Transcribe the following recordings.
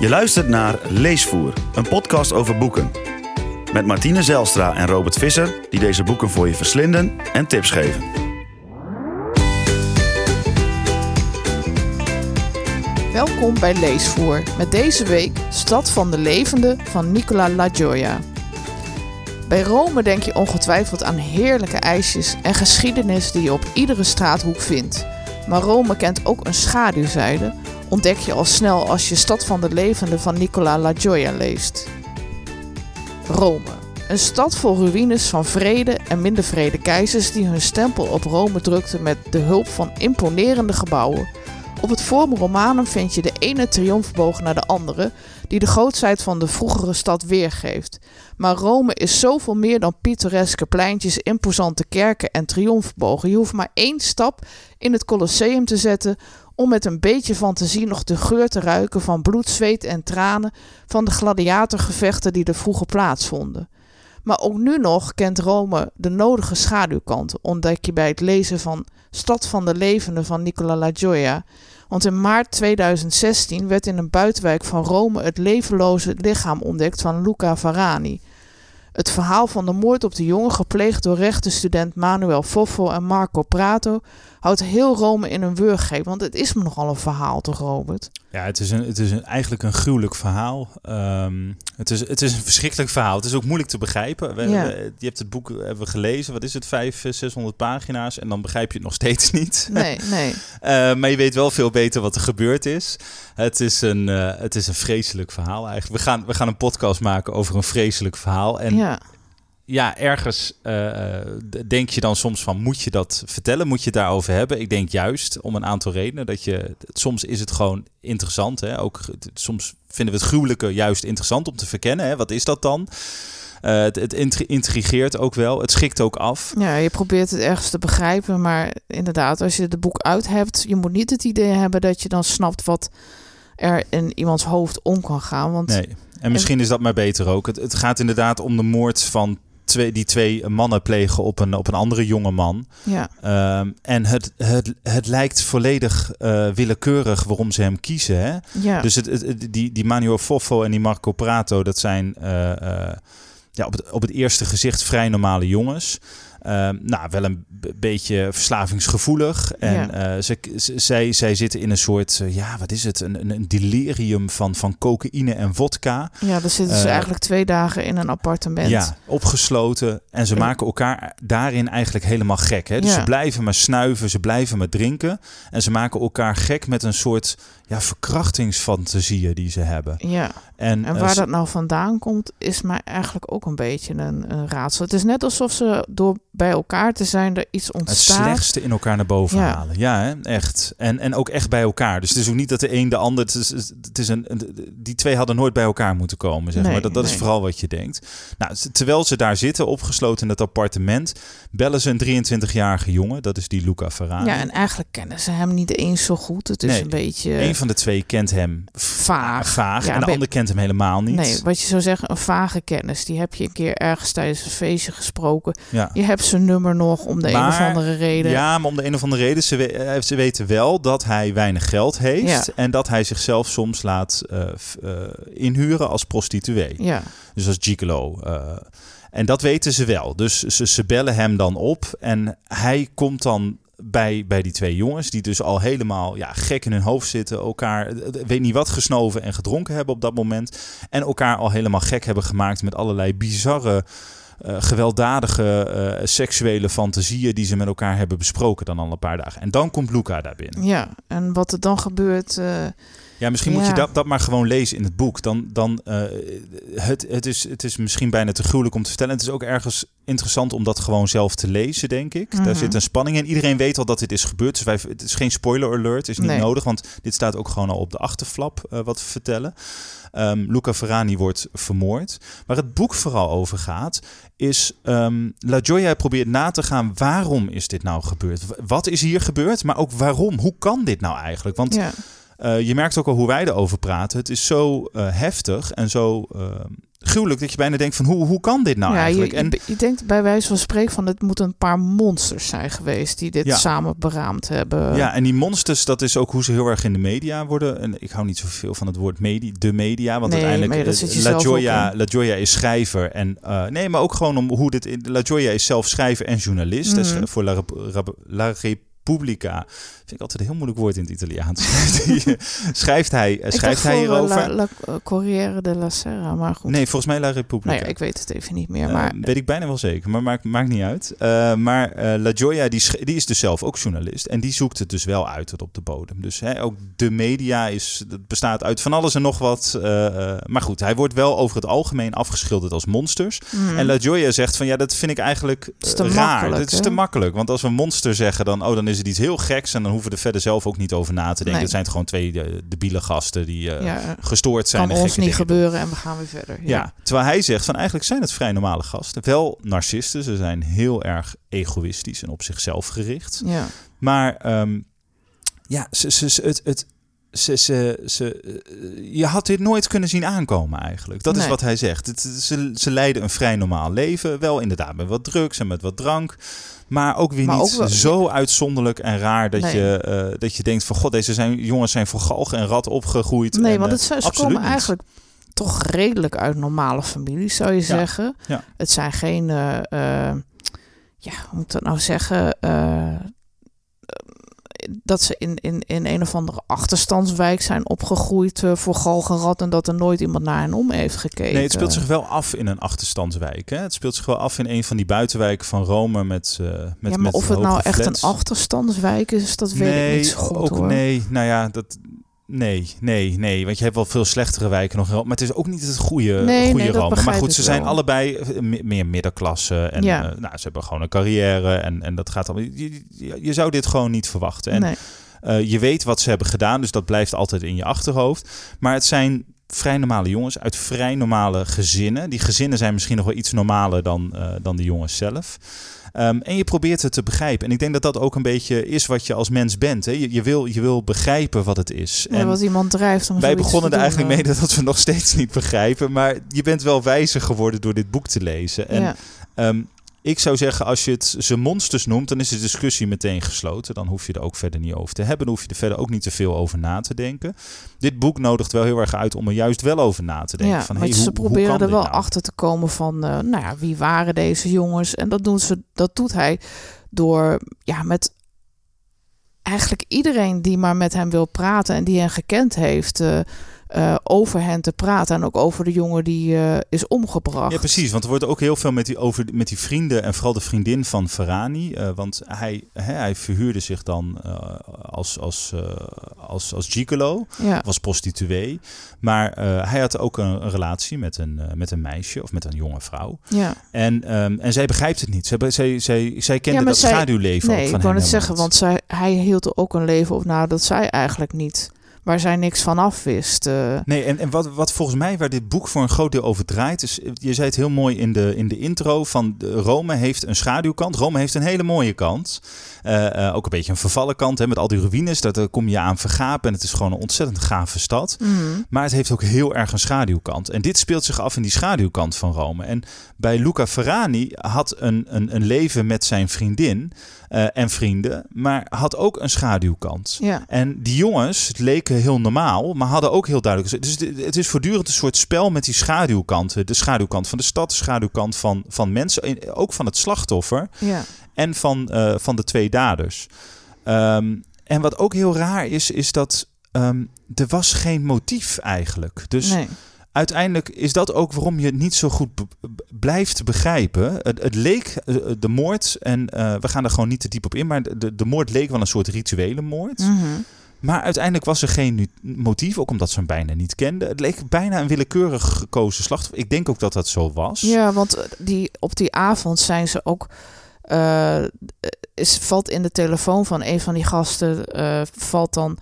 Je luistert naar Leesvoer, een podcast over boeken. Met Martine Zelstra en Robert Visser, die deze boeken voor je verslinden en tips geven. Welkom bij Leesvoer met deze week Stad van de Levende van Nicola La Gioia. Bij Rome denk je ongetwijfeld aan heerlijke ijsjes en geschiedenis die je op iedere straathoek vindt. Maar Rome kent ook een schaduwzijde, ontdek je al snel als je Stad van de Levende van Nicola La Gioia leest. Rome. Een stad vol ruïnes van vrede en minder vrede keizers die hun stempel op Rome drukten met de hulp van imponerende gebouwen. Op het Forum Romanum vind je de ene triomfboog naar de andere, die de grootsheid van de vroegere stad weergeeft. Maar Rome is zoveel meer dan pittoreske pleintjes, imposante kerken en triomfbogen. Je hoeft maar één stap in het Colosseum te zetten om met een beetje fantasie nog de geur te ruiken van bloed, zweet en tranen van de gladiatorgevechten die er vroeger plaatsvonden. Maar ook nu nog kent Rome de nodige schaduwkanten, ontdek je bij het lezen van Stad van de Levende van Nicola La Gioia. Want in maart 2016 werd in een buitenwijk van Rome het levenloze lichaam ontdekt van Luca Varani. Het verhaal van de moord op de jongen, gepleegd door rechtenstudent Manuel Foffo en Marco Prato, houdt heel Rome in een wurggreep. Want het is me nogal een verhaal, toch, Robert? Ja, het is, een, het is een, eigenlijk een gruwelijk verhaal. Um, het, is, het is een verschrikkelijk verhaal. Het is ook moeilijk te begrijpen. We, Ja. we- je hebt het boek hebben we gelezen. Wat is het? Vijf, eh, 600 pagina's. En dan begrijp je het nog steeds niet. Nee, nee. Eh, maar je weet wel veel beter wat er gebeurd is. Het is een, eh, het is een vreselijk verhaal eigenlijk. We gaan, we gaan een podcast maken over een vreselijk verhaal. En ja. Ja, ergens eh, denk je dan soms van, moet je dat vertellen? Moet je het daarover hebben? Ik denk juist om een aantal redenen. Dat je, soms is het gewoon interessant. Hè? Ook, soms vinden we het gruwelijke juist interessant om te verkennen. Hè? Wat is dat dan? Eh, het, het intri- intrigeert ook wel. Het schikt ook af. Ja, je probeert het ergens te begrijpen, maar inderdaad, als je het boek uit hebt, je moet niet het idee hebben dat je dan snapt wat er in iemands hoofd om kan gaan. Want Nee. En misschien is dat maar beter ook. Het, het gaat inderdaad om de moord van twee, die twee mannen plegen op een, op een andere jonge man. ja, Ehm, en het, het, het lijkt volledig eh, willekeurig waarom ze hem kiezen. Hè? ja, Dus het, het- die, die Manuel Foffo en die Marco Prato, dat zijn eh, eh, ja, op, het, op het eerste gezicht vrij normale jongens. Ehm, nou, wel een beetje verslavingsgevoelig. En Ja. eh, ze, zij, zij zitten in een soort, eh, ja, wat is het? Een, een, delirium van, van cocaïne en vodka. ja, dan zitten ze eh, eigenlijk twee dagen in een appartement. Ja, opgesloten. En ze En- maken elkaar daarin eigenlijk helemaal gek. Hè? Dus Ja. ze blijven maar snuiven, ze blijven maar drinken. En ze maken elkaar gek met een soort ja, verkrachtingsfantasieën die ze hebben. Ja, En, en eh, waar dat nou vandaan komt, is mij eigenlijk ook een beetje een, een raadsel. Het is net alsof ze door bij elkaar te zijn er iets het ontstaat. slechtste in elkaar naar boven Ja. halen. Ja, hè? echt. En, en ook echt bij elkaar. Dus het is ook niet dat de een de ander... Het is, het is een, die twee hadden nooit bij elkaar moeten komen, zeg Nee, maar. Dat, dat is vooral wat je denkt. Nou, terwijl ze daar zitten, opgesloten in dat appartement... bellen ze een 23-jarige jongen. Dat is die Luca Ferrari. Ja, en eigenlijk kennen ze hem niet eens zo goed. Het is Nee, een beetje Een van de twee kent hem vaag. vaag Ja, en de ben- ander kent hem helemaal niet. Nee, wat je zou zeggen, een vage kennis. Die heb je een keer ergens tijdens een feestje gesproken. ja. Je hebt zijn nummer nog om de een of Maar- andere reden. ja, maar om de een of andere reden, ze, we- eh, ze weten wel dat hij weinig geld heeft Ja. en dat hij zichzelf soms laat eh, eh, inhuren als prostituee. Ja, Dus als gigolo. en dat weten ze wel. Dus ze, ze bellen hem dan op en hij komt dan bij, bij die twee jongens, die dus al helemaal ja, gek in hun hoofd zitten, elkaar, eh, weet niet wat, gesnoven en gedronken hebben op dat moment. En elkaar al helemaal gek hebben gemaakt met allerlei bizarre, eh, gewelddadige eh, seksuele fantasieën die ze met elkaar hebben besproken dan al een paar dagen. En dan komt Luca daar binnen. ja. En wat er dan gebeurt... eh, Ja, misschien moet Ja. je dat, dat maar gewoon lezen in het boek. Dan, dan, eh, het, het, is, het is misschien bijna te gruwelijk om te vertellen. Het is ook ergens interessant om dat gewoon zelf te lezen, denk ik. Mhm. Daar zit een spanning in. Iedereen weet al dat dit is gebeurd. Dus wij, het is geen spoiler alert, het is niet Nee. nodig. Want dit staat ook gewoon al op de achterflap eh, wat we vertellen. Ehm, Luca Ferrani wordt vermoord. Waar het boek vooral over gaat, is ehm La Gioia probeert na te gaan waarom is dit nou gebeurd? Wat is hier gebeurd? Maar ook waarom? Hoe kan dit nou eigenlijk? Want ja, eh, je merkt ook al hoe wij erover praten. Het is zo eh, heftig en zo eh, gruwelijk dat je bijna denkt van hoe, hoe kan dit nou ja, eigenlijk? Je, En je, je denkt bij wijze van spreken van het moeten een paar monsters zijn geweest die dit Ja. samen beraamd hebben. Ja, en die monsters, dat is ook hoe ze heel erg in de media worden. En ik hou niet zoveel van het woord media, de media. Want Nee, uiteindelijk, maar dat zit je La, Joya, La Joya is schrijver. En, nee, maar ook gewoon om hoe dit... in- La Joya is zelf schrijver en journalist. Schrijft voor La, Rep- La Repubblica. Vind ik altijd een heel moeilijk woord in het Italiaans. Eh, schrijft hij, eh, schrijft hij hierover? La, La eh, Corriere della Sera, maar goed. Nee, volgens mij La Repubblica. nou ja, ik weet het even niet meer. Maar weet ik bijna wel zeker, maar maakt, maakt niet uit. Maar La Joya, die, die is dus zelf ook journalist. En die zoekt het dus wel uit tot op de bodem. Dus hè, ook de media is, dat bestaat uit van alles en nog wat. maar goed, hij wordt wel over het algemeen afgeschilderd als monsters. mm, En La Joya zegt van ja, dat vind ik eigenlijk raar. Dat is te makkelijk. Want als we monster zeggen, dan, oh, dan is het iets heel geks. En dan hoeven er verder zelf ook niet over na te denken. Nee. Het zijn gewoon twee eh, debiele gasten die eh, ja, gestoord zijn. kan en ons niet doen. gebeuren en we gaan weer verder. Ja. terwijl hij zegt van eigenlijk zijn het vrij normale gasten. Wel narcisten, ze zijn heel erg egoïstisch en op zichzelf gericht. ja. Maar ehm, ja, ze, ze, ze- het, het, ze, ze, ze, eh, je had dit nooit kunnen zien aankomen eigenlijk. Dat is wat hij zegt. Het, ze, ze leiden een vrij normaal leven. Wel inderdaad met wat drugs en met wat drank. Maar ook weer Maar niet ook wel- zo uitzonderlijk en raar dat, Nee. je, eh, dat je denkt van... God, deze zijn, jongens zijn voor galg en rat opgegroeid. Nee, en, want eh, het, zijn- ze komen niet. eigenlijk toch redelijk uit normale families, zou je zeggen. ja. Het zijn geen, ja, hoe moet ik dat nou zeggen? Dat ze in, in, in een of andere achterstandswijk zijn opgegroeid eh, voor galgenrad en dat er nooit iemand naar hen om heeft gekeken. Nee, het speelt zich wel af in een achterstandswijk. Hè? Het speelt zich wel af in een van die buitenwijken van Rome met, eh met ja, maar met of het nou echt een achterstandswijk is, dat weet nee, ik niet zo goed ook hoor. nee. Nou ja, dat nee, nee, nee, want je hebt wel veel slechtere wijken nog, maar het is ook niet het goede, Nee, goede nee. Maar goed, ze zijn wel. allebei eh, me- meer middenklasse en Ja. eh, nou, ze hebben gewoon een carrière en, en dat gaat al. Je, je, je zou dit gewoon niet verwachten. En nee. eh, je weet wat ze hebben gedaan, dus dat blijft altijd in je achterhoofd. Maar het zijn vrij normale jongens uit vrij normale gezinnen. Die gezinnen zijn misschien nog wel iets normaler dan, eh, dan de jongens zelf. Ehm, en je probeert het te begrijpen. En ik denk dat dat ook een beetje is wat je als mens bent. Hè? Je, je, wil, je wil begrijpen wat het is. Ja, en wat iemand drijft om wij begonnen er eigenlijk eh. mee dat we nog steeds niet begrijpen. Maar je bent wel wijzer geworden door dit boek te lezen. En ja. Ehm, ik zou zeggen, als je het ze monsters noemt, dan is de discussie meteen gesloten. Dan hoef je er ook verder niet over te hebben. Dan hoef je er verder ook niet te veel over na te denken. Dit boek nodigt wel heel erg uit om er juist wel over na te denken. Ja, van, hey, ze hoe, hoe proberen kan er wel nou? achter te komen van, eh, nou ja, wie waren deze jongens? En dat, doen ze, dat doet hij door, ja, met eigenlijk iedereen die maar met hem wil praten en die hen gekend heeft, eh, eh, over hen te praten. En ook over de jongen die eh, is omgebracht. Ja, precies. Want er wordt ook heel veel met die, over, met die vrienden en vooral de vriendin van Ferrani. eh, want hij, hè, hij verhuurde zich dan als, als, als, als gigolo, Ja, als prostituee. Maar hij had ook een, een relatie met een, met een meisje of met een jonge vrouw. ja. En, ehm, en zij begrijpt het niet. Zij, zij, zij, zij kende Ja, dat zij- schaduwleven Nee, van ik hem wou het helemaal zeggen, want zij, hij hield er ook een leven op na dat zij eigenlijk niet, waar zij niks van af wist. eh. Nee, en, en wat, wat volgens mij waar dit boek voor een groot deel over draait, is, je zei het heel mooi in de, in de intro, van de, Rome heeft een schaduwkant. Rome heeft een hele mooie kant. Eh, eh, ook een beetje een vervallen kant, hè, met al die ruïnes. Daar daar kom je aan vergapen en het is gewoon een ontzettend gave stad. Mhm. Maar het heeft ook heel erg een schaduwkant. En dit speelt zich af in die schaduwkant van Rome. En bij Luca Ferrani had een, een, een leven met zijn vriendin eh, en vrienden, maar had ook een schaduwkant. Ja. En die jongens leken heel normaal, maar hadden ook heel duidelijk. Dus het- het is voortdurend een soort spel met die schaduwkanten. De schaduwkant van de stad, de schaduwkant van, van mensen, en ook van het slachtoffer Ja. en van, eh, van de twee daders. Ehm, en wat ook heel raar is, is dat ehm, er was geen motief eigenlijk. Dus nee. uiteindelijk is dat ook waarom je het niet zo goed blijft begrijpen. Het, het leek eh, de moord, en eh, we gaan er gewoon niet te diep op in, maar de, de moord leek wel een soort rituele moord. Mhm. Maar uiteindelijk was er geen motief, ook omdat ze hem bijna niet kenden. Het leek bijna een willekeurig gekozen slachtoffer. Ik denk ook dat dat zo was. Ja, want eh, die, op die avond zijn ze ook. eh, is, valt in de telefoon van een van die gasten. eh, valt dan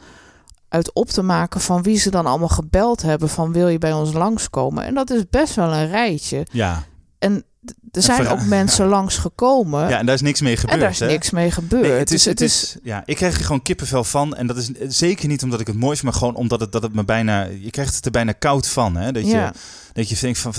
uit op te maken van wie ze dan allemaal gebeld hebben. Van wil je bij ons langskomen? En dat is best wel een rijtje. Ja, En er zijn ook mensen langsgekomen Ja, en daar is niks mee gebeurd. en daar is hè? niks mee gebeurd. Nee, het is, dus het is, ja, ik krijg er gewoon kippenvel van. En dat is zeker niet omdat ik het mooi vind, maar gewoon omdat het, dat het me bijna. Je krijgt het er bijna koud van. Hè? Dat, je, dat je denkt van.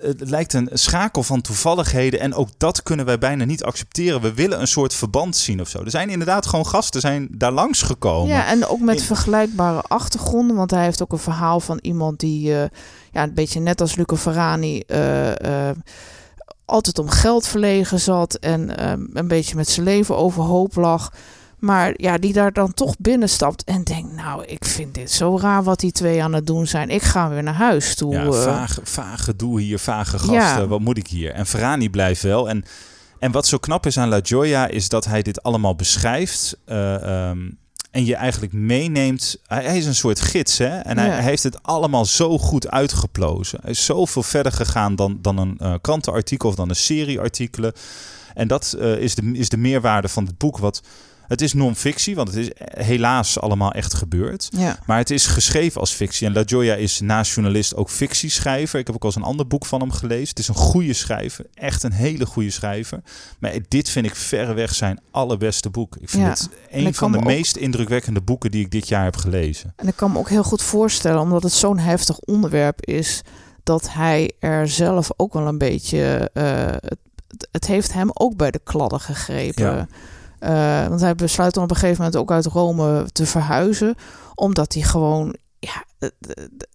Het, lijkt een schakel van toevalligheden. En ook dat kunnen wij bijna niet accepteren. We willen een soort verband zien of zo. Er zijn inderdaad gewoon gasten zijn daar langs gekomen. Ja, en ook met In- vergelijkbare achtergronden. Want hij heeft ook een verhaal van iemand die, eh, ja, een beetje net als Luca Ferrani, eh, eh, altijd om geld verlegen zat en eh, een beetje met zijn leven overhoop lag. Maar ja, die daar dan toch binnenstapt en denkt, nou, ik vind dit zo raar wat die twee aan het doen zijn. Ik ga weer naar huis toe. Ja, eh. vage, vage doe hier, vage gasten. Ja. Wat moet ik hier? En Ferrani blijft wel. En, en wat zo knap is aan La Gioia is dat hij dit allemaal beschrijft. eh, ehm, en je eigenlijk meeneemt. Hij, is een soort gids, hè? En hij, Ja. hij heeft het allemaal zo goed uitgeplozen. Hij is zoveel verder gegaan dan, dan een eh, krantenartikel of dan een serie artikelen. En dat eh, is, de, is de meerwaarde van dit boek. Wat, het is non-fictie, want het is helaas allemaal echt gebeurd. ja. Maar het is geschreven als fictie. En La Gioia is naast journalist ook fictieschrijver. Ik heb ook al eens een ander boek van hem gelezen. Het is een goede schrijver. Echt een hele goede schrijver. Maar dit vind ik verreweg zijn allerbeste boek. Ik vind Ja. het En een van de ook- meest indrukwekkende boeken die ik dit jaar heb gelezen. En ik kan me ook heel goed voorstellen, omdat het zo'n heftig onderwerp is, dat hij er zelf ook wel een beetje. eh, het, het heeft hem ook bij de kladden gegrepen. Ja. Eh, want hij besluit dan op een gegeven moment ook uit Rome te verhuizen, omdat hij gewoon. Ja, het,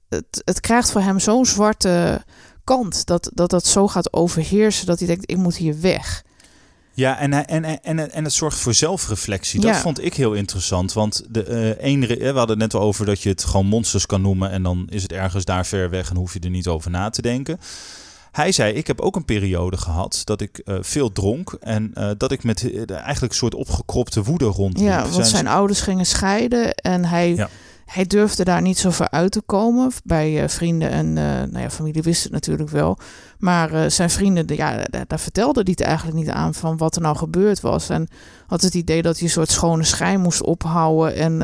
het, het, krijgt voor hem zo'n zwarte kant dat, dat dat zo gaat overheersen dat hij denkt: ik moet hier weg. Ja, en, en, en, en, en het zorgt voor zelfreflectie. Dat Ja. vond ik heel interessant. Want de, re- we hadden het net al over dat je het gewoon monsters kan noemen. En dan is het ergens daar ver weg en hoef je er niet over na te denken. Hij zei, ik heb ook een periode gehad dat ik eh, veel dronk. En eh, dat ik met eh, eigenlijk een soort opgekropte woede rondliep. Ja, want Zijn- zijn ouders gingen scheiden en hij, Ja. hij durfde daar niet zo ver uit te komen. Bij vrienden en nou ja, familie wist het natuurlijk wel. Maar zijn vrienden, de- ja, daar, daar vertelde hij het eigenlijk niet aan van wat er nou gebeurd was. En had het idee dat hij een soort schone schijn moest ophouden en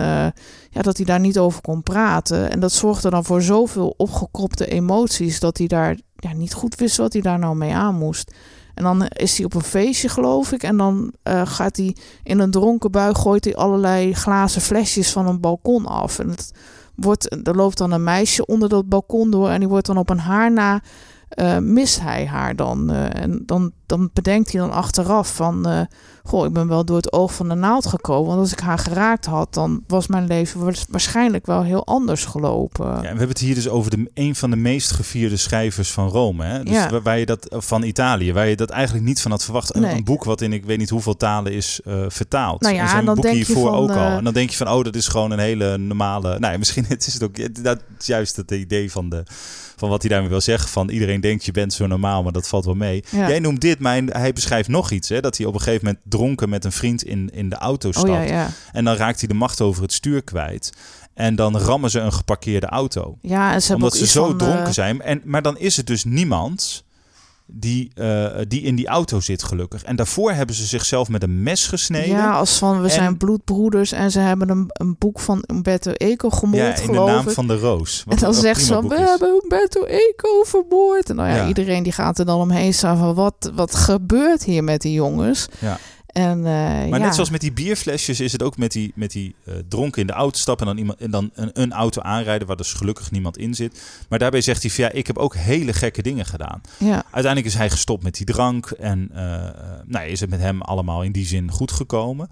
ja, dat hij daar niet over kon praten. En dat zorgde dan voor zoveel opgekropte emoties dat hij daar ja, niet goed wist wat hij daar nou mee aan moest. En dan is hij op een feestje, geloof ik. En dan eh, gaat hij in een dronken bui, gooit hij allerlei glazen flesjes van een balkon af. En het wordt, er loopt dan een meisje onder dat balkon door. En die wordt dan op een haar na, eh, mist hij haar dan. eh, en dan, dan bedenkt hij dan achteraf van... eh, goh, ik ben wel door het oog van de naald gekomen. Want als ik haar geraakt had, dan was mijn leven waars- waarschijnlijk wel heel anders gelopen. Ja, en we hebben het hier dus over de, een van de meest gevierde schrijvers van Rome. Hè? Dus Ja. waar, je dat, van Italië, waar je dat eigenlijk niet van had verwacht. Een, Nee. een boek wat in ik weet niet hoeveel talen is eh, vertaald. Nou ja, en zijn dan boek denk je hiervoor van, ook al. eh, En dan denk je van, oh, dat is gewoon een hele normale... Nou ja, misschien het is het ook... Dat is juist het idee van, de, van wat hij daarmee wil zeggen. Van iedereen denkt, je bent zo normaal, maar dat valt wel mee. Ja. Jij noemt dit, maar hij beschrijft nog iets. Hè? Dat hij op een gegeven moment dronken met een vriend in, in de auto stapt. oh ja, ja. En dan raakt hij de macht over het stuur kwijt. En dan rammen ze een geparkeerde auto. Ja, en ze Omdat ze zo van, dronken eh, zijn. En, maar dan is het dus niemand die, eh, die in die auto zit, gelukkig. En daarvoor hebben ze zichzelf met een mes gesneden. Ja, als van we En- zijn bloedbroeders en ze hebben een, een boek van Umberto Eco gemoord, Ja, in de naam ik. van de roos. En dan zegt ze we is. hebben Umberto Eco vermoord. En nou ja, Ja. iedereen die gaat er dan omheen staan van, wat, wat gebeurt hier met die jongens? Ja. En, eh, Maar ja. net zoals met die bierflesjes is het ook met die, met die eh, dronken in de auto stappen en dan, iemand, en dan een, een auto aanrijden waar dus gelukkig niemand in zit. Maar daarbij zegt hij van ja, ik heb ook hele gekke dingen gedaan. ja. Uiteindelijk is hij gestopt met die drank en eh, nou, is het met hem allemaal in die zin goed gekomen.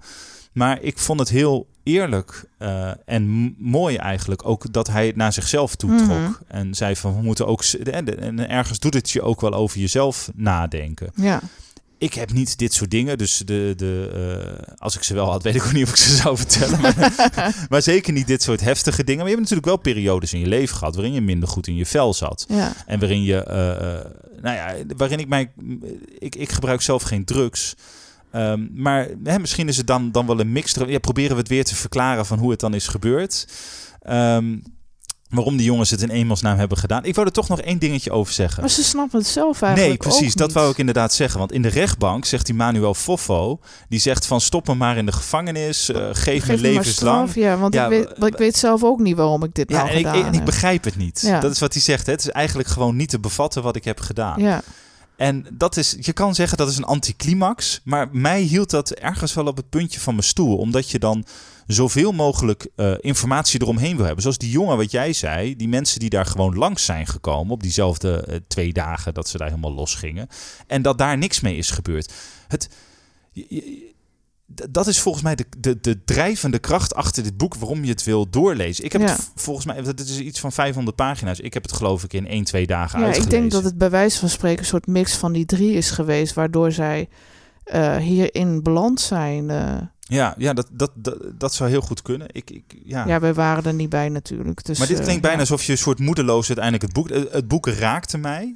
Maar ik vond het heel eerlijk en mooi eigenlijk ook dat hij het naar zichzelf toe trok. Mhm. En zei van we moeten ook, en ergens doet het je ook wel over jezelf nadenken. ja. Ik heb niet dit soort dingen, dus de, de, eh, als ik ze wel had, weet ik ook niet of ik ze zou vertellen. Maar, maar zeker niet dit soort heftige dingen. Maar je hebt natuurlijk wel periodes in je leven gehad waarin je minder goed in je vel zat. ja. En waarin je, eh, eh, nou ja, waarin ik mij, ik, ik gebruik zelf geen drugs. Ehm, maar hè, misschien is het dan, dan wel een mix. Ja, proberen we het weer te verklaren van hoe het dan is gebeurd. Ehm, waarom die jongens het in eenmansnaam hebben gedaan. Ik wou er toch nog één dingetje over zeggen. Maar ze snappen het zelf eigenlijk Nee, precies. Dat wou ik inderdaad zeggen. Want in de rechtbank zegt die Manuel Foffo... die zegt van stop me maar in de gevangenis. eh, geef, Geef me levenslang. Ja, want Ja, ik, weet, ik zelf ook niet waarom ik dit Ja, nou en ik, gedaan en ik begrijp het niet. Ja. Dat is wat hij zegt. Hè. Het is eigenlijk gewoon niet te bevatten wat ik heb gedaan. Ja, En dat is, je kan zeggen dat is een anticlimax, maar mij hield dat ergens wel op het puntje van mijn stoel, omdat je dan zoveel mogelijk uh, informatie eromheen wil hebben. Zoals die jongen wat jij zei, die mensen die daar gewoon langs zijn gekomen op diezelfde uh, twee dagen dat ze daar helemaal los gingen en dat daar niks mee is gebeurd. Het, dat is volgens mij de, de, de drijvende kracht achter dit boek waarom je het wil doorlezen. Ik heb Ja. het volgens mij, dat is iets van 500 pagina's. Ik heb het geloof ik in 1, 2 dagen Ja, uitgelezen. ik denk dat het bij wijze van spreken een soort mix van die drie is geweest, waardoor zij eh, hierin beland zijn. Eh. Ja, ja dat, dat, dat, dat zou heel goed kunnen. Ik, ik, ja. ja, wij waren er niet bij natuurlijk. Dus, maar dit eh, klinkt bijna ja. alsof je een soort moedeloos uiteindelijk het boek... Het, het boek raakte mij,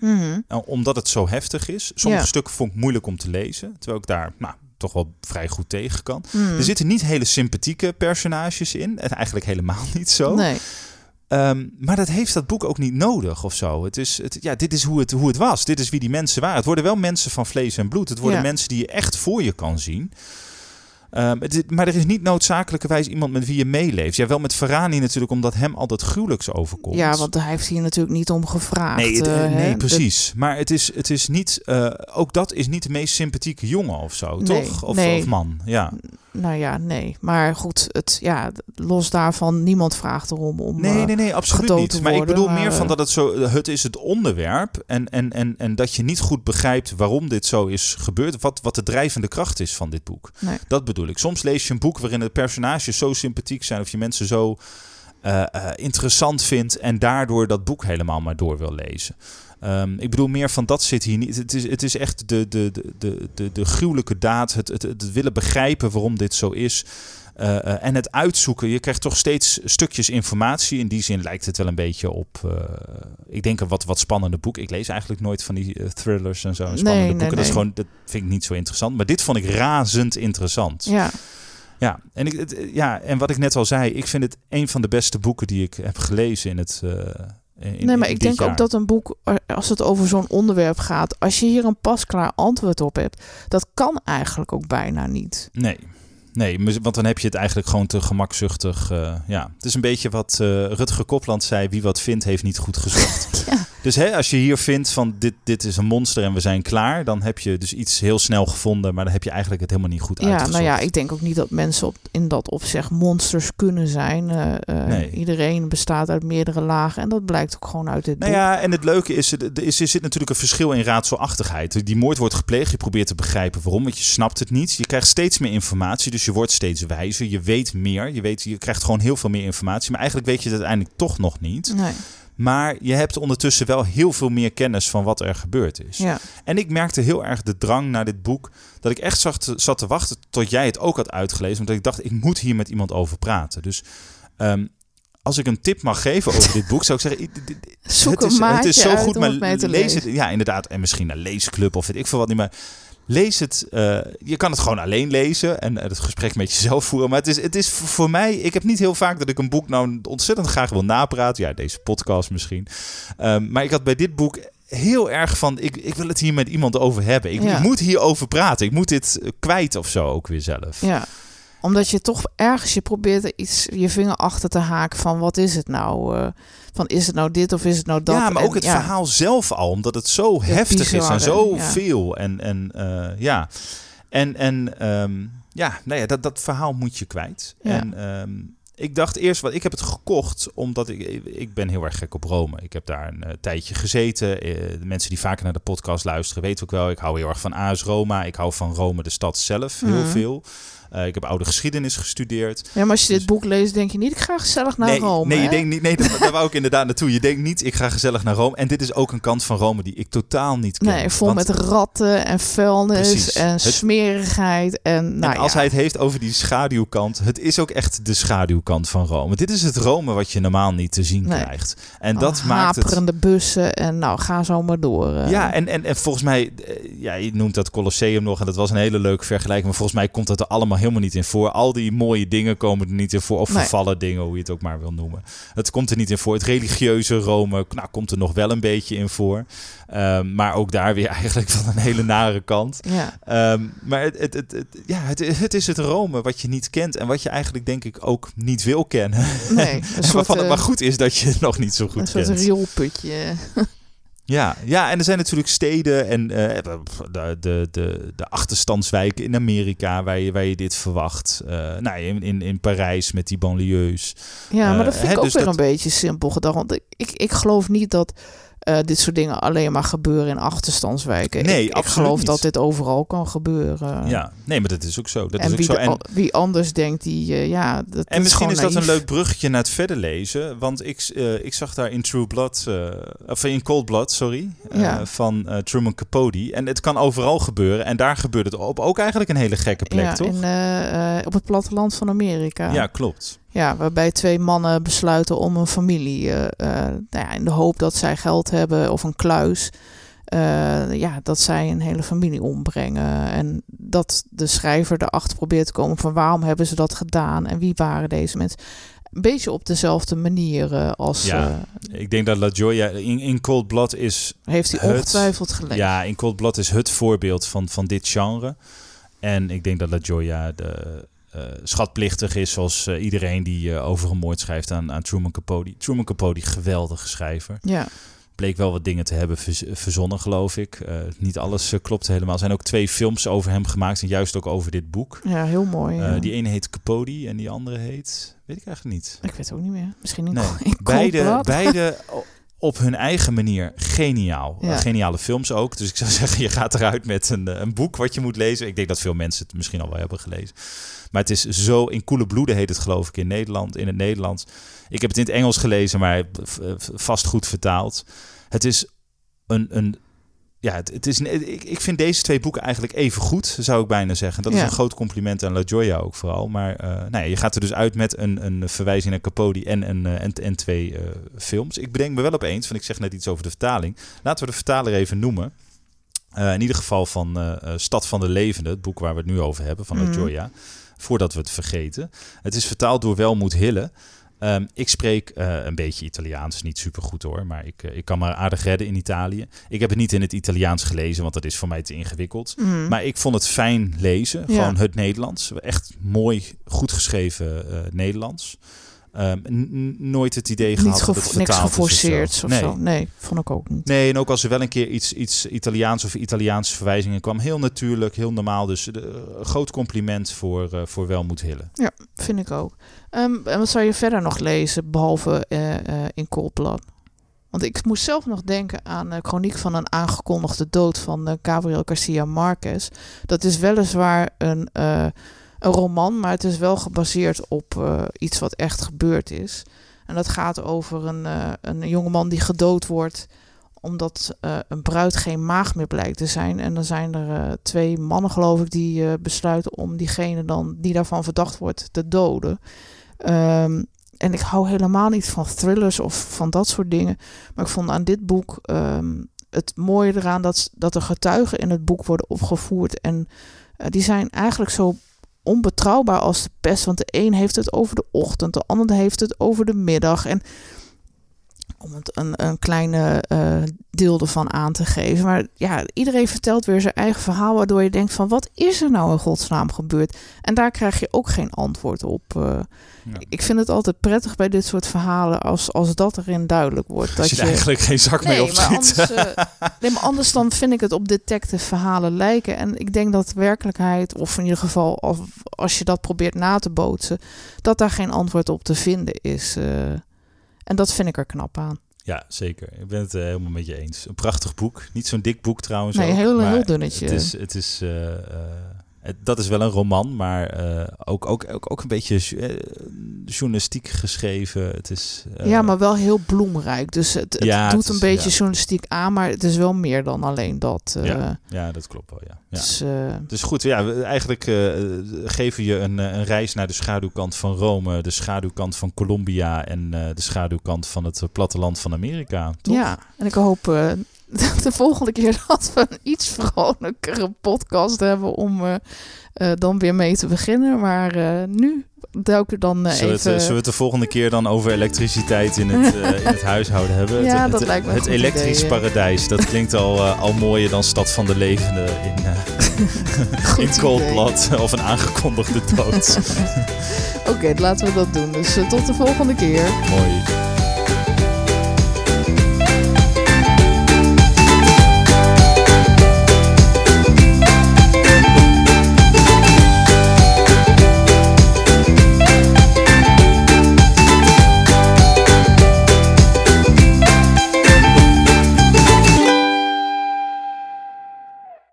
eh, omdat het zo heftig is. Sommige Ja. stukken vond ik moeilijk om te lezen. Terwijl ik daar nou, toch wel vrij goed tegen kan. Mhm. Er zitten niet hele sympathieke personages in. En eigenlijk helemaal niet zo. Nee. Ehm, maar dat heeft dat boek ook niet nodig of zo. Het is, het, ja, dit is hoe het, hoe het was. Dit is wie die mensen waren. Het worden wel mensen van vlees en bloed. Het worden Ja. mensen die je echt voor je kan zien. Ehm, het is- maar er is niet noodzakelijkerwijs iemand met wie je meeleeft. Ja, wel met Varani natuurlijk, omdat hem al dat gruwelijks overkomt. Ja, want hij heeft hier natuurlijk niet om gevraagd. Nee, het- eh, hè. nee De- precies. Maar het is, het is niet, eh, ook dat is niet de meest sympathieke jongen of zo, Nee, toch? Of, nee. of man, ja. Nou ja, nee. Maar goed, het, ja, los daarvan, niemand vraagt erom om... Nee, eh, nee, nee, absoluut niet. Maar ik bedoel maar, meer van eh, dat het zo, het is het onderwerp en, en, en, en dat je niet goed begrijpt waarom dit zo is gebeurd, wat, wat de drijvende kracht is van dit boek. Nee. Dat bedoel ik. Soms lees je een boek waarin de personages zo sympathiek zijn of je mensen zo eh, interessant vindt en daardoor dat boek helemaal maar door wil lezen. Ehm, ik bedoel, meer van dat zit hier niet. Het is, het is echt de, de, de, de, de, de gruwelijke daad, het, het, het willen begrijpen waarom dit zo is. Eh, eh, en het uitzoeken, je krijgt toch steeds stukjes informatie. In die zin lijkt het wel een beetje op, eh, ik denk een wat, wat spannende boek. Ik lees eigenlijk nooit van die thrillers en zo. Spannende Nee, nee, boeken, dat, is nee. gewoon, dat vind ik niet zo interessant. Maar dit vond ik razend interessant. Ja, Ja, en, ik, het, ja, en wat ik net al zei, ik vind het een van de beste boeken die ik heb gelezen in het. Eh, in, nee, maar ik denk jaar. ook dat een boek, eh, als het over zo'n onderwerp gaat, als je hier een pasklaar antwoord op hebt, dat kan eigenlijk ook bijna niet. Nee. Nee, want dan heb je het eigenlijk gewoon te gemakzuchtig. eh, ja, het is een beetje wat eh, Rutger Kopland zei: wie wat vindt, heeft niet goed gezocht. Ja. Dus hè, als je hier vindt van dit, dit is een monster en we zijn klaar, dan heb je dus iets heel snel gevonden, maar dan heb je eigenlijk het helemaal niet goed Ja, uitgezocht. nou ja, ik denk ook niet dat mensen op, in dat opzicht monsters kunnen zijn. Eh, eh, Nee. Iedereen bestaat uit meerdere lagen en dat blijkt ook gewoon uit dit Nou boek. ja, en het leuke is, er is, er zit natuurlijk een verschil in raadselachtigheid. Die moord wordt gepleegd, je probeert te begrijpen waarom, want je snapt het niet. Je krijgt steeds meer informatie, dus je wordt steeds wijzer. Je weet meer, je, weet, je krijgt gewoon heel veel meer informatie. Maar eigenlijk weet je het uiteindelijk toch nog niet. Nee, Maar je hebt ondertussen wel heel veel meer kennis van wat er gebeurd is. ja. En ik merkte heel erg de drang naar dit boek. Dat ik echt zat te, zat te wachten tot jij het ook had uitgelezen. Omdat ik dacht, ik moet hier met iemand over praten. Dus ehm, als ik een tip mag geven over dit boek, zou ik zeggen... Zoek het een is, maatje het is zo uit goed, om maar het mee te lees lezen. het. Ja, inderdaad. En misschien een leesclub of weet ik veel wat niet. Maar lees het. eh, je kan het gewoon alleen lezen en eh, het gesprek met jezelf voeren. Maar het is, het is voor mij. Ik heb niet heel vaak dat ik een boek nou ontzettend graag wil napraten. Ja, deze podcast misschien. Ehm, maar ik had bij dit boek heel erg van. Ik, ik wil het hier met iemand over hebben. Ik, Ja. ik moet hierover praten. Ik moet dit eh, kwijt of zo ook weer zelf. Ja, omdat je toch ergens je probeert er iets je vinger achter te haken van wat is het nou? eh, van is het nou dit of is het nou dat? ja, maar En ook het ja, verhaal zelf al, omdat het zo heftig is en zo ja. veel. En, en eh, ja, en, en ehm, ja, nou ja, dat, dat verhaal moet je kwijt. Ja. En ehm, ik dacht eerst, wat ik heb het gekocht omdat ik, ik ben heel erg gek op Rome. Ik heb daar een eh, tijdje gezeten. Eh, de mensen die vaker naar de podcast luisteren weten ook wel. Ik hou heel erg van AS Roma. Ik hou van Rome, de stad zelf, heel Mhm. veel. Eh, ik heb oude geschiedenis gestudeerd. Ja, maar als je dit Dus- boek leest, denk je niet, ik ga gezellig naar nee, Rome. nee, je denkt niet, nee, daar, daar wou ik inderdaad naartoe. Je denkt niet, ik ga gezellig naar Rome. En dit is ook een kant van Rome die ik totaal niet ken. Nee, vol Want- met ratten en vuilnis Precies. en Het- smerigheid. En, nou en als ja. hij het heeft over die schaduwkant, het is ook echt de schaduwkant van Rome. Dit is het Rome wat je normaal niet te zien Nee. krijgt. En Al dat maakt het. bussen en nou, ga zo maar door. eh. Ja, en, en, en volgens mij, eh, ja, je noemt dat Colosseum nog en dat was een hele leuke vergelijking. Maar volgens mij komt dat er allemaal helemaal niet in voor. Al die mooie dingen komen er niet in voor. Of Nee. vervallen dingen, hoe je het ook maar wil noemen. Het komt er niet in voor. Het religieuze Rome, nou, komt er nog wel een beetje in voor. Ehm, maar ook daar weer eigenlijk van een hele nare kant. ja. Ehm, maar het, het, het, het- ja, het, het is het Rome wat je niet kent en wat je eigenlijk denk ik ook niet wil kennen. Nee, een En soort, waarvan het eh, maar goed is dat je het nog niet zo een goed soort kent. rioolputje. Ja, ja, en er zijn natuurlijk steden en uh, de, de, de, de achterstandswijken in Amerika waar je, waar je dit verwacht. Uh, nou, in, in, in Parijs met die banlieues. Ja, maar dat vind ik ook dus weer een beetje simpel gedacht. Want ik, ik geloof niet dat uh, dit soort dingen alleen maar gebeuren in achterstandswijken. Nee, ik, ik geloof niet. dat dit overal kan gebeuren. Ja, nee, maar dat is ook zo. Dat en is ook wie, zo. En wie anders denkt, die uh, ja. Dat en misschien is, dat een leuk bruggetje naar het verder lezen, want ik, uh, ik zag daar in True Blood, of in Cold Blood, sorry, ja. van Truman Capote. En het kan overal gebeuren. En daar gebeurt het op ook eigenlijk een hele gekke plek, ja, toch? In, op het platteland van Amerika. Ja, klopt. Ja, waarbij twee mannen besluiten om een familie, uh, nou ja, in de hoop dat zij geld hebben of een kluis, uh, ja, dat zij een hele familie ombrengen. En dat de schrijver erachter probeert te komen van waarom hebben ze dat gedaan en wie waren deze mensen. Een beetje op dezelfde manier als. Ja, ik denk dat La Joya in, in Cold Blood is. Heeft hij ongetwijfeld gelezen? Ja, in Cold Blood is het voorbeeld van, van dit genre. En ik denk dat La Joya de, schatplichtig is, zoals uh, iedereen die uh, over een moord schrijft aan, aan Truman Capote. Truman Capote, geweldige schrijver. Ja. Bleek wel wat dingen te hebben verz verzonnen, geloof ik. niet alles klopt helemaal. Er zijn ook twee films over hem gemaakt en juist ook over dit boek. Ja, heel mooi. Ja. Die ene heet Capote en die andere heet, weet ik eigenlijk niet. Ik weet ook niet meer. Misschien niet. Nee. beide, beide op hun eigen manier geniaal. Ja. Geniale films ook. Dus ik zou zeggen, je gaat eruit met een, een boek wat je moet lezen. Ik denk dat veel mensen het misschien al wel hebben gelezen. Maar het is zo in koele bloeden heet het geloof ik in Nederland, in het Nederlands. Ik heb het in het Engels gelezen, maar vast goed vertaald. Het is een, een ja, het, het is, ik, ik vind deze twee boeken eigenlijk even goed, zou ik bijna zeggen. Dat is een groot compliment aan La Joya ook vooral. Maar uh, nou ja, je gaat er dus uit met een, een verwijzing naar Capote en, en, en, en twee uh, films. Ik bedenk me wel opeens, want ik zeg net iets over de vertaling. Laten we de vertaler even noemen. Uh, in ieder geval van Stad van de Levende, het boek waar we het nu over hebben, van La Joya. Voordat we het vergeten. Het is vertaald door Welmoed Hille. Um, ik spreek uh, een beetje Italiaans, niet super goed hoor, maar ik, uh, ik kan me aardig redden in Italië. Ik heb het niet in het Italiaans gelezen, want dat is voor mij te ingewikkeld. Mm. Maar ik vond het fijn lezen, ja. gewoon het Nederlands. Echt mooi, goed geschreven uh, Nederlands. Um, nooit het idee gehad dat het niks geforceerd of, of nee. zo. Nee, vond ik ook niet. Nee, en ook als er wel een keer iets, iets Italiaans of Italiaanse verwijzingen kwam, heel natuurlijk, heel normaal. Dus de, groot compliment voor, uh, voor Welmoed Hille. Ja, vind ik ook. Um, en wat zou je verder nog lezen, behalve uh, uh, in Blood? Want ik moest zelf nog denken aan de chroniek van een aangekondigde dood van Gabriel Garcia Marquez. Dat is weliswaar een een roman, maar het is wel gebaseerd op uh, iets wat echt gebeurd is. En dat gaat over een, uh, een jongeman die gedood wordt omdat uh, een bruid geen maag meer blijkt te zijn. En dan zijn er twee mannen, geloof ik, die besluiten om diegene dan die daarvan verdacht wordt te doden. Um, en ik hou helemaal niet van thrillers of van dat soort dingen. Maar ik vond aan dit boek um, het mooie eraan dat, dat er getuigen in het boek worden opgevoerd. En die zijn eigenlijk zo onbetrouwbaar als de pest. Want de een heeft het over de ochtend, de ander heeft het over de middag. En om het een, een kleine uh, deel ervan aan te geven. Maar ja, iedereen vertelt weer zijn eigen verhaal, waardoor je denkt van wat is er nou in godsnaam gebeurd? En daar krijg je ook geen antwoord op. Uh, ja. Ik vind het altijd prettig bij dit soort verhalen als, als dat erin duidelijk wordt. Dat je, je eigenlijk geen zak nee, mee. Maar anders, uh, nee, maar anders dan vind ik het op detective verhalen lijken. En ik denk dat werkelijkheid, of in ieder geval als, als je dat probeert na te bootsen, dat daar geen antwoord op te vinden is. En dat vind ik er knap aan. Ja, zeker. Ik ben het uh, helemaal met je eens. Een prachtig boek. Niet zo'n dik boek trouwens. Nee, ook, heel, heel dunnetje. Het is, het is, uh, uh, het, dat is wel een roman, maar ook, ook, ook, ook een beetje journalistiek geschreven. Het is, ja, maar wel heel bloemrijk. Dus het, het ja, doet het is, een beetje ja. journalistiek aan, maar het is wel meer dan alleen dat. ja, ja, dat klopt wel, ja. ja. Dus, dus goed, ja, eigenlijk geven je een, een reis naar de schaduwkant van Rome, de schaduwkant van Colombia en de schaduwkant van het platteland van Amerika. Toch? Ja, en ik hoop de volgende keer dat we een iets vrolijkere podcast hebben om uh, uh, dan weer mee te beginnen. Maar uh, nu duik ik dan zullen even... Het, zullen we het de volgende keer dan over elektriciteit in het, in het huishouden hebben? Ja, het, dat het, lijkt me Het elektrisch idee, paradijs, dat klinkt al, al mooier dan Stad van de Levende in, in of een aangekondigde dood. Oké, okay, laten we dat doen. Dus tot de volgende keer. Mooi.